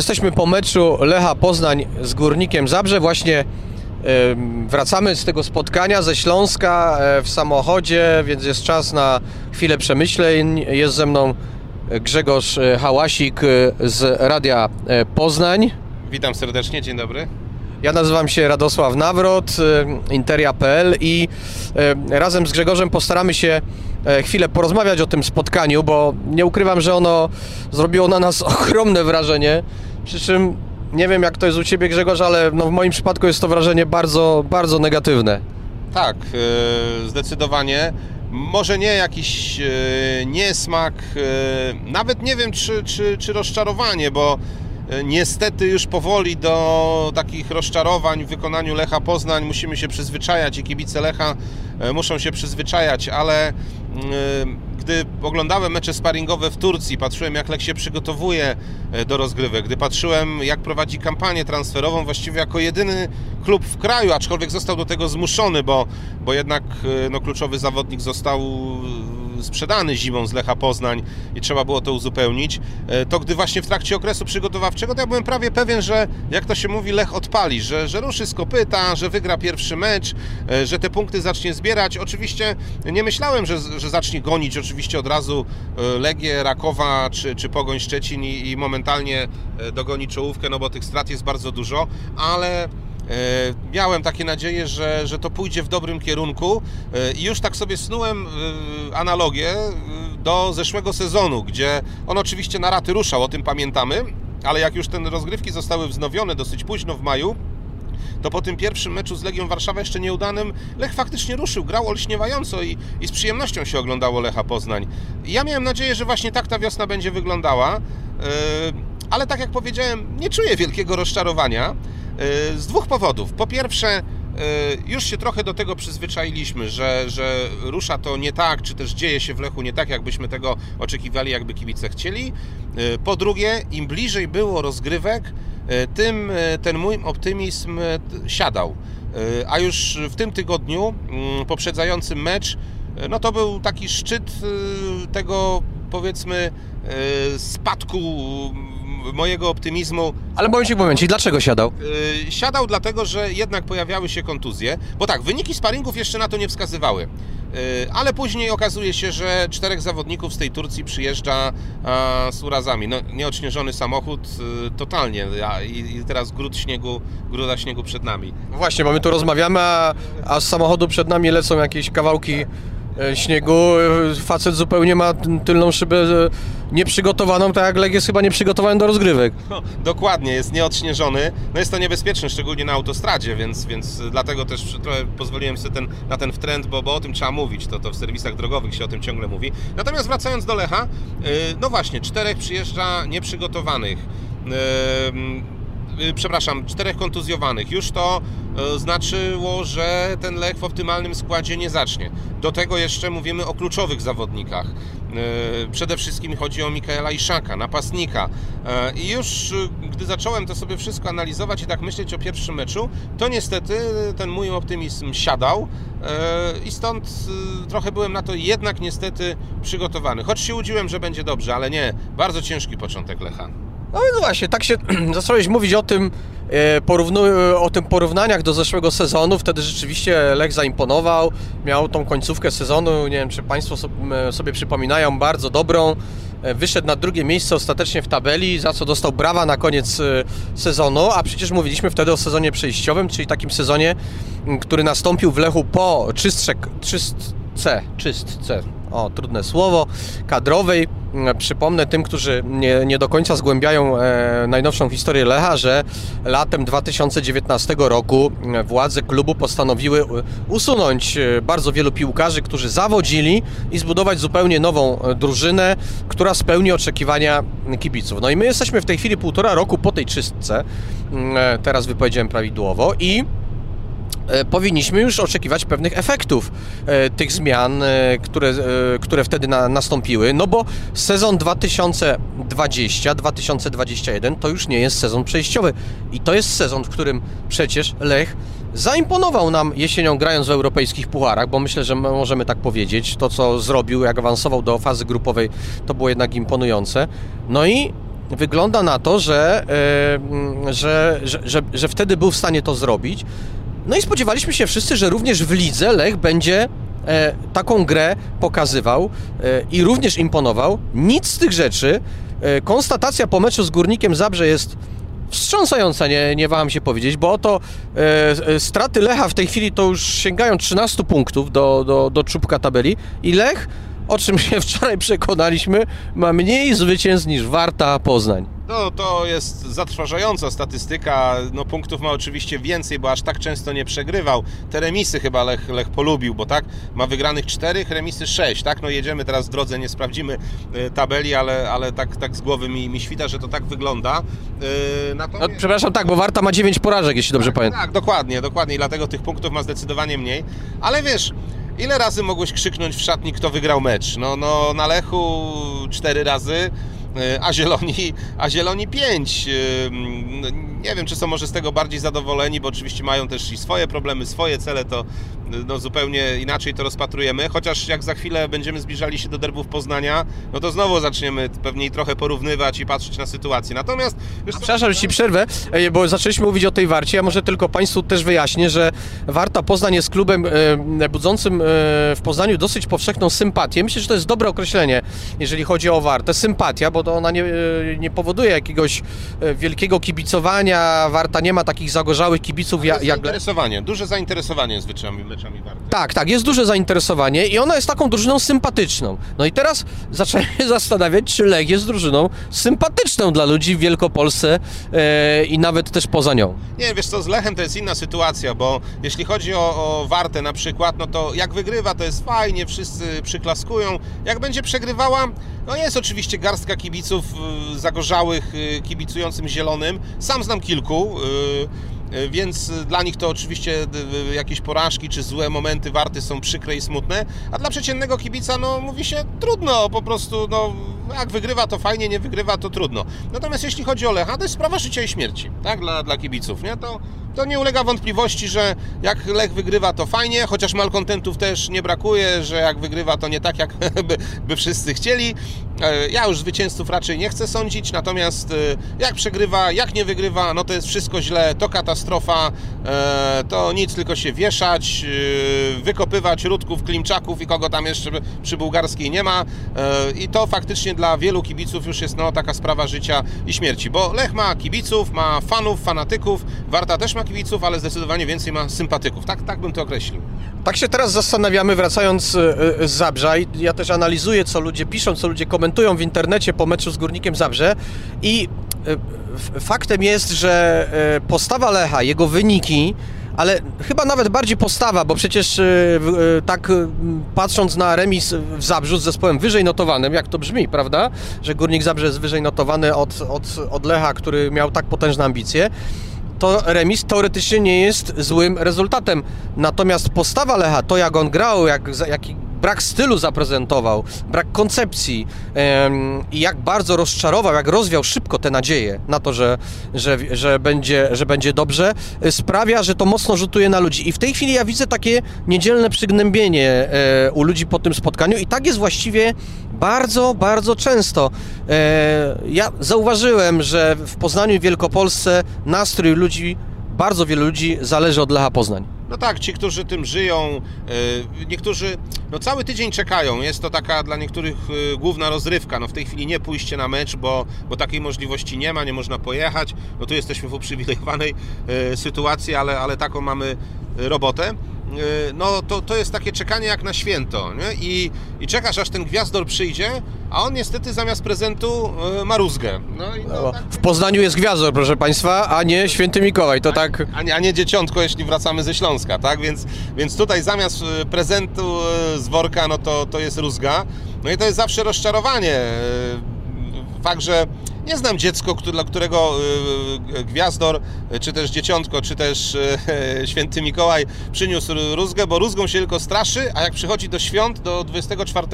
Jesteśmy po meczu Lecha Poznań z Górnikiem Zabrze. Właśnie wracamy z tego spotkania ze Śląska e, w samochodzie, więc jest czas na chwilę przemyśleń. Jest ze mną Grzegorz e, Hałasik e, z Radia Poznań. Witam serdecznie, dzień dobry. Ja nazywam się Radosław Nawrot, Interia.pl i razem z Grzegorzem postaramy się chwilę porozmawiać o tym spotkaniu, bo nie ukrywam, że ono zrobiło na nas ogromne wrażenie. Przy czym nie wiem jak to jest u Ciebie Grzegorz, ale no w moim przypadku jest to wrażenie bardzo, bardzo negatywne. Tak, e, zdecydowanie. Może nie jakiś e, niesmak, e, nawet nie wiem czy, czy, czy rozczarowanie, bo niestety już powoli do takich rozczarowań w wykonaniu Lecha Poznań musimy się przyzwyczajać i kibice Lecha e, muszą się przyzwyczajać, ale e, gdy oglądałem mecze sparingowe w Turcji, patrzyłem jak Lech się przygotowuje e, do rozgrywek, gdy patrzyłem jak prowadzi kampanię transferową właściwie jako jedyny klub w kraju, aczkolwiek został do tego zmuszony, bo, bo jednak e, no, kluczowy zawodnik został e, sprzedany zimą z Lecha Poznań i trzeba było to uzupełnić, e, to gdy właśnie w trakcie okresu przygotowawczego, to ja byłem prawie pewien, że jak to się mówi, Lech odpali, że, że ruszy z kopyta, że wygra pierwszy mecz, e, że te punkty zacznie zbierać. Oczywiście nie myślałem, że, że zacznie gonić oczywiście od razu e, Legię, Rakowa czy, czy Pogoń Szczecin i, i momentalnie dogoni czołówkę, no bo tych strat jest bardzo dużo, ale Miałem takie nadzieję, że, że to pójdzie w dobrym kierunku e, i już tak sobie snułem e, analogię e, do zeszłego sezonu, gdzie on oczywiście na raty ruszał, o tym pamiętamy, ale jak już te rozgrywki zostały wznowione dosyć późno w maju, to po tym pierwszym meczu z Legią Warszawa jeszcze nieudanym Lech faktycznie ruszył, grał olśniewająco i, i z przyjemnością się oglądało Lecha Poznań. I ja miałem nadzieję, że właśnie tak ta wiosna będzie wyglądała, e, ale tak jak powiedziałem, nie czuję wielkiego rozczarowania e, z dwóch powodów. Po pierwsze, e, już się trochę do tego przyzwyczailiśmy, że, że rusza to nie tak, czy też dzieje się w Lechu nie tak, jakbyśmy tego oczekiwali, jakby kibice chcieli. E, Po drugie, im bliżej było rozgrywek, tym ten mój optymizm siadał. A już w tym tygodniu, mm, poprzedzającym mecz, no to był taki szczyt tego, powiedzmy, spadku mojego optymizmu Ale momencik, momencik, dlaczego siadał? Y, siadał dlatego, że jednak pojawiały się kontuzje, bo tak, wyniki sparingów jeszcze na to nie wskazywały. Y, Ale później okazuje się, że czterech zawodników z tej Turcji przyjeżdża a, z urazami. No, nieodśnieżony samochód totalnie a, i, i teraz gród śniegu, gruda śniegu przed nami. Właśnie, bo my tu rozmawiamy, a, a z samochodu przed nami lecą jakieś kawałki e, śniegu. E, Facet zupełnie ma tylną szybę e, nieprzygotowaną, tak jak Lech jest chyba nieprzygotowany do rozgrywek. No, dokładnie, jest nieodśnieżony. No jest to niebezpieczne, szczególnie na autostradzie, więc, więc dlatego też trochę pozwoliłem sobie ten, na ten wtręt, bo, bo o tym trzeba mówić. To, to w serwisach drogowych się o tym ciągle mówi. Natomiast wracając do Lecha, yy, no właśnie, czterech przyjeżdża nieprzygotowanych. Yy, przepraszam, czterech kontuzjowanych. Już to yy, znaczyło, że ten Lech w optymalnym składzie nie zacznie. Do tego jeszcze mówimy o kluczowych zawodnikach. Yy, Przede wszystkim chodzi o Mikaela Iszaka, napastnika. I już gdy zacząłem to sobie wszystko analizować i tak myśleć o pierwszym meczu, to niestety ten mój optymizm siadał i stąd trochę byłem na to jednak niestety przygotowany. Choć się łudziłem, że będzie dobrze, ale nie. Bardzo ciężki początek Lecha. No i właśnie, tak się zacząłeś mówić o tym, e, porównu, e, o tym porównaniach do zeszłego sezonu. Wtedy rzeczywiście Lech zaimponował, miał tą końcówkę sezonu, nie wiem czy Państwo sobie przypominają, bardzo dobrą. E, Wyszedł na drugie miejsce ostatecznie w tabeli, za co dostał brawa na koniec sezonu, a przecież mówiliśmy wtedy o sezonie przejściowym, czyli takim sezonie, który nastąpił w Lechu po czystce, czystce, czystce, o trudne słowo, kadrowej. Mm, Przypomnę tym, którzy nie, nie do końca zgłębiają e, najnowszą historię Lecha, że latem 2019 roku e, władze klubu postanowiły usunąć e, bardzo wielu piłkarzy, którzy zawodzili i zbudować zupełnie nową e, drużynę, która spełni oczekiwania kibiców. No i my jesteśmy w tej chwili półtora roku po tej czystce, mm, e, teraz wypowiedziałem prawidłowo i powinniśmy już oczekiwać pewnych efektów e, tych zmian, e, które, e, które wtedy na, nastąpiły, no bo sezon 2020-2021 to już nie jest sezon przejściowy i to jest sezon, w którym przecież Lech zaimponował nam jesienią grając w europejskich pucharach, bo myślę, że możemy tak powiedzieć, to co zrobił, jak awansował do fazy grupowej, to było jednak imponujące. No i wygląda na to, e, że, że, że, że wtedy był w stanie to zrobić. No i spodziewaliśmy się wszyscy, że również w lidze Lech będzie e, taką grę pokazywał e, i również imponował. Nic z tych rzeczy. E, konstatacja po meczu z Górnikiem Zabrze jest wstrząsająca, nie, nie waham się powiedzieć, bo oto e, e, straty Lecha w tej chwili to już sięgają 13 punktów do, do, do czubka tabeli i Lech, o czym się wczoraj przekonaliśmy, ma mniej zwycięstw niż Warta Poznań. No to jest zatrważająca statystyka. No punktów ma oczywiście więcej, bo aż tak często nie przegrywał. Te remisy chyba Lech, Lech polubił, bo tak ma wygranych 4, remisy 6, tak? No jedziemy teraz w drodze, nie sprawdzimy y, tabeli, ale, ale tak, tak z głowy mi, mi świta, że to tak wygląda. Yy, No, przepraszam, tak, bo Warta ma 9 porażek, jeśli dobrze pamiętam. Tak, dokładnie, dokładnie. I dlatego tych punktów ma zdecydowanie mniej. Ale wiesz, ile razy mogłeś krzyknąć w szatni, kto wygrał mecz? No, no na Lechu 4 razy, a Zieloni, a Zieloni 5. Nie wiem, czy są może z tego bardziej zadowoleni, bo oczywiście mają też i swoje problemy, swoje cele, to no, zupełnie inaczej to rozpatrujemy. Chociaż jak za chwilę będziemy zbliżali się do derbów Poznania, no to znowu zaczniemy pewnie trochę porównywać i patrzeć na sytuację. Natomiast... Wiesz, co? Przepraszam, że ci przerwę, e, bo zaczęliśmy mówić o tej Warcie. Ja może tylko Państwu też wyjaśnię, że Warta Poznań jest klubem e, budzącym e, w Poznaniu dosyć powszechną sympatię. Myślę, że to jest dobre określenie, jeżeli chodzi o Wartę. Sympatia, bo to ona nie, nie powoduje jakiegoś wielkiego kibicowania. Warta nie ma takich zagorzałych kibiców jak... zainteresowanie, duże zainteresowanie jest Warty. Tak, tak, jest duże zainteresowanie i ona jest taką drużyną sympatyczną. No i teraz zacząłem się zastanawiać, czy Lech jest drużyną sympatyczną dla ludzi w Wielkopolsce e, i nawet też poza nią. Nie, wiesz co, z Lechem to jest inna sytuacja, bo jeśli chodzi o, o Wartę na przykład, no to jak wygrywa to jest fajnie, wszyscy przyklaskują. Jak będzie przegrywała, no jest oczywiście garstka kibiców y, zagorzałych, y, kibicującym zielonym. Sam znam kilku. y, Więc dla nich to oczywiście y, jakieś porażki czy złe momenty warty są przykre i smutne, a dla przeciętnego kibica no mówi się trudno, po prostu no jak wygrywa to fajnie, nie wygrywa to trudno. Natomiast jeśli chodzi o Lecha, to jest sprawa życia i śmierci, tak, dla, dla kibiców, nie? To, to nie ulega wątpliwości, że jak Lech wygrywa to fajnie, chociaż malkontentów też nie brakuje, że jak wygrywa to nie tak, jak by, by wszyscy chcieli. E, Ja już zwycięzców raczej nie chcę sądzić, natomiast e, jak przegrywa, jak nie wygrywa, no to jest wszystko źle, to katastrofa, e, to nic, tylko się wieszać, wykopywać Rudków, Klimczaków i kogo tam jeszcze przy bułgarskiej nie ma. I to faktycznie dla wielu kibiców już jest no, taka sprawa życia i śmierci, bo Lech ma kibiców, ma fanów, fanatyków, Warta też ma kibiców, ale zdecydowanie więcej ma sympatyków, tak, tak bym to określił. Tak się teraz zastanawiamy, wracając e, e, z Zabrza, ja też analizuję, co ludzie piszą, co ludzie komentują w internecie po meczu z Górnikiem Zabrze i e, faktem jest, że postawa Lecha, jego wyniki, ale chyba nawet bardziej postawa, bo przecież tak patrząc na remis w Zabrzu z zespołem wyżej notowanym, jak to brzmi, prawda, że Górnik Zabrze jest wyżej notowany od, od, od Lecha, który miał tak potężne ambicje, to remis teoretycznie nie jest złym rezultatem. Natomiast postawa Lecha, to jak on grał, jak, jaki brak stylu zaprezentował, brak koncepcji i jak bardzo rozczarował, jak rozwiał szybko te nadzieje na to, że, że, że, będzie, że będzie dobrze, y, sprawia, że to mocno rzutuje na ludzi. I w tej chwili ja widzę takie niedzielne przygnębienie e, u ludzi po tym spotkaniu i tak jest właściwie bardzo, bardzo często. E, ja zauważyłem, że w Poznaniu i Wielkopolsce nastrój ludzi, bardzo wielu ludzi zależy od Lecha Poznań. No tak, ci, którzy tym żyją, e, niektórzy no cały tydzień czekają. Jest to taka dla niektórych e, główna rozrywka. No w tej chwili nie pójście na mecz, bo, bo takiej możliwości nie ma, nie można pojechać. No tu jesteśmy w uprzywilejowanej e, sytuacji, ale, ale taką mamy robotę. E, No to, to jest takie czekanie jak na święto. Nie? I, I czekasz aż ten gwiazdor przyjdzie, a on niestety zamiast prezentu e, ma rózgę. No i no, tak, W Poznaniu jest gwiazdor, proszę Państwa, a nie Święty Mikołaj. To tak... a nie, a nie dzieciątko, jeśli wracamy ze Śląska, tak? Więc, więc tutaj zamiast e, prezentu z worka, no to, to jest rózga. No i to jest zawsze rozczarowanie. Fakt, że nie znam dziecko, dla którego e, gwiazdor, czy też dzieciątko, czy też e, święty Mikołaj przyniósł rózgę, bo rózgą się tylko straszy, a jak przychodzi do świąt, do 24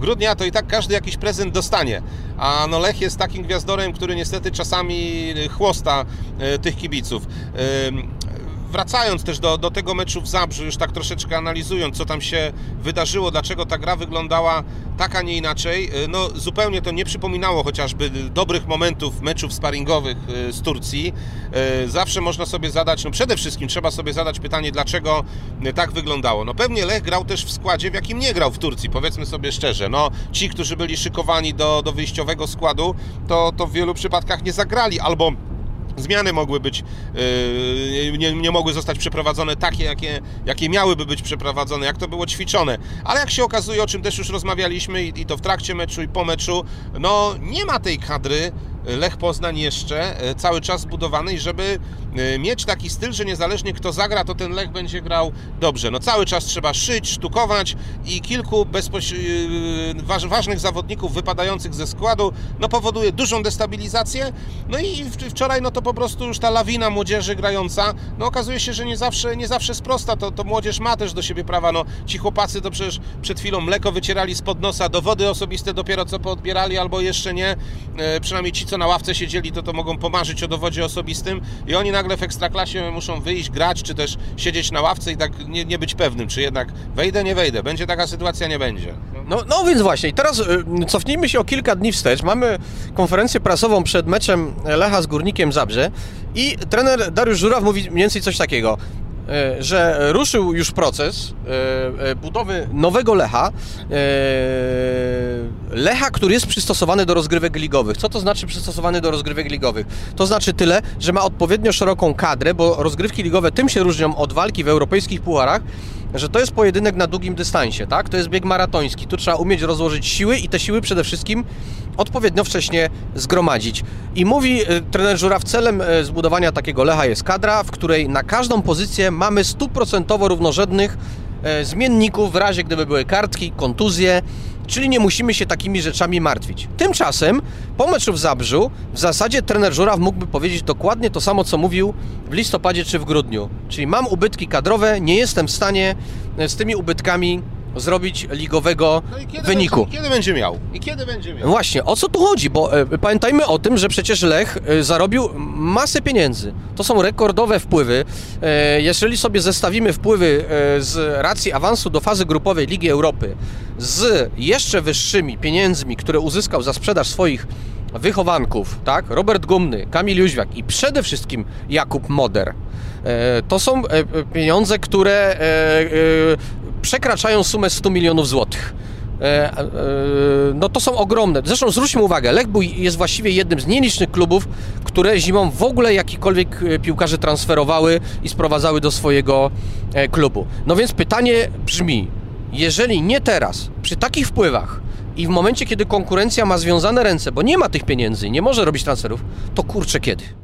grudnia, to i tak każdy jakiś prezent dostanie. A no Lech jest takim gwiazdorem, który niestety czasami chłosta e, tych kibiców. Wracając też do, do tego meczu w Zabrzu, już tak troszeczkę analizując, co tam się wydarzyło, dlaczego ta gra wyglądała tak, a nie inaczej, y, no zupełnie to nie przypominało chociażby dobrych momentów meczów sparingowych y, z Turcji. Y, Zawsze można sobie zadać, no przede wszystkim trzeba sobie zadać pytanie, dlaczego tak wyglądało. No pewnie Lech grał też w składzie, w jakim nie grał w Turcji, powiedzmy sobie szczerze. No ci, którzy byli szykowani do, do wyjściowego składu, to, to w wielu przypadkach nie zagrali, albo Zmiany mogły być, yy, nie, nie mogły zostać przeprowadzone takie, jakie, jakie miałyby być przeprowadzone, jak to było ćwiczone. Ale jak się okazuje, o czym też już rozmawialiśmy i, i to w trakcie meczu i po meczu, no nie ma tej kadry Lech Poznań jeszcze e, cały czas zbudowanej, żeby e, mieć taki styl, że niezależnie kto zagra, to ten Lech będzie grał dobrze. No cały czas trzeba szyć, sztukować i kilku bezpoś... waż- ważnych zawodników wypadających ze składu, no powoduje dużą destabilizację. No i wczoraj no to po prostu już ta lawina młodzieży grająca, no okazuje się, że nie zawsze, nie zawsze sprosta, to, to młodzież ma też do siebie prawa, no ci chłopacy to przecież przed chwilą mleko wycierali spod nosa, dowody osobiste dopiero co poodbierali albo jeszcze nie, e, przynajmniej ci co na ławce siedzieli, to to mogą pomarzyć o dowodzie osobistym i oni nagle w Ekstraklasie muszą wyjść, grać, czy też siedzieć na ławce i tak nie, nie być pewnym, czy jednak wejdę, nie wejdę, będzie taka sytuacja, nie będzie. No, no więc właśnie, teraz y, cofnijmy się o kilka dni wstecz. Mamy konferencję prasową przed meczem Lecha z Górnikiem Zabrze i trener Dariusz Żuraw mówi mniej więcej coś takiego, że ruszył już proces y, y, budowy nowego Lecha, Lecha, który jest przystosowany do rozgrywek ligowych. Co to znaczy przystosowany do rozgrywek ligowych? To znaczy tyle, że ma odpowiednio szeroką kadrę, bo rozgrywki ligowe tym się różnią od walki w europejskich pucharach, że to jest pojedynek na długim dystansie, tak? To jest bieg maratoński. Tu trzeba umieć rozłożyć siły i te siły przede wszystkim odpowiednio wcześnie zgromadzić. I mówi y, trener Żuraw, celem y, zbudowania takiego Lecha jest kadra, w której na każdą pozycję mamy stuprocentowo równorzędnych y, zmienników w razie gdyby były kartki, kontuzje, czyli nie musimy się takimi rzeczami martwić. Tymczasem po meczu w Zabrzu w zasadzie trener Żuraw mógłby powiedzieć dokładnie to samo, co mówił w listopadzie czy w grudniu. Czyli mam ubytki kadrowe, nie jestem w stanie e, z tymi ubytkami zrobić ligowego No kiedy wyniku. Będzie, kiedy będzie miał? I kiedy będzie miał? Właśnie, o co tu chodzi? Bo e, pamiętajmy o tym, że przecież Lech e, zarobił masę pieniędzy. To są rekordowe wpływy. E, jeżeli sobie zestawimy wpływy e, z racji awansu do fazy grupowej Ligi Europy z jeszcze wyższymi pieniędzmi, które uzyskał za sprzedaż swoich wychowanków, tak? Robert Gumny, Kamil Jóźwiak i przede wszystkim Jakub Moder. To są pieniądze, które przekraczają sumę 100 milionów złotych. E, e, no to są ogromne. Zresztą zwróćmy uwagę, Lech jest właściwie jednym z nielicznych klubów, które zimą w ogóle jakikolwiek e, piłkarze transferowały i sprowadzały do swojego e, klubu. No więc pytanie brzmi, jeżeli nie teraz, przy takich wpływach i w momencie, kiedy konkurencja ma związane ręce, bo nie ma tych pieniędzy, nie może robić transferów, to kurczę kiedy?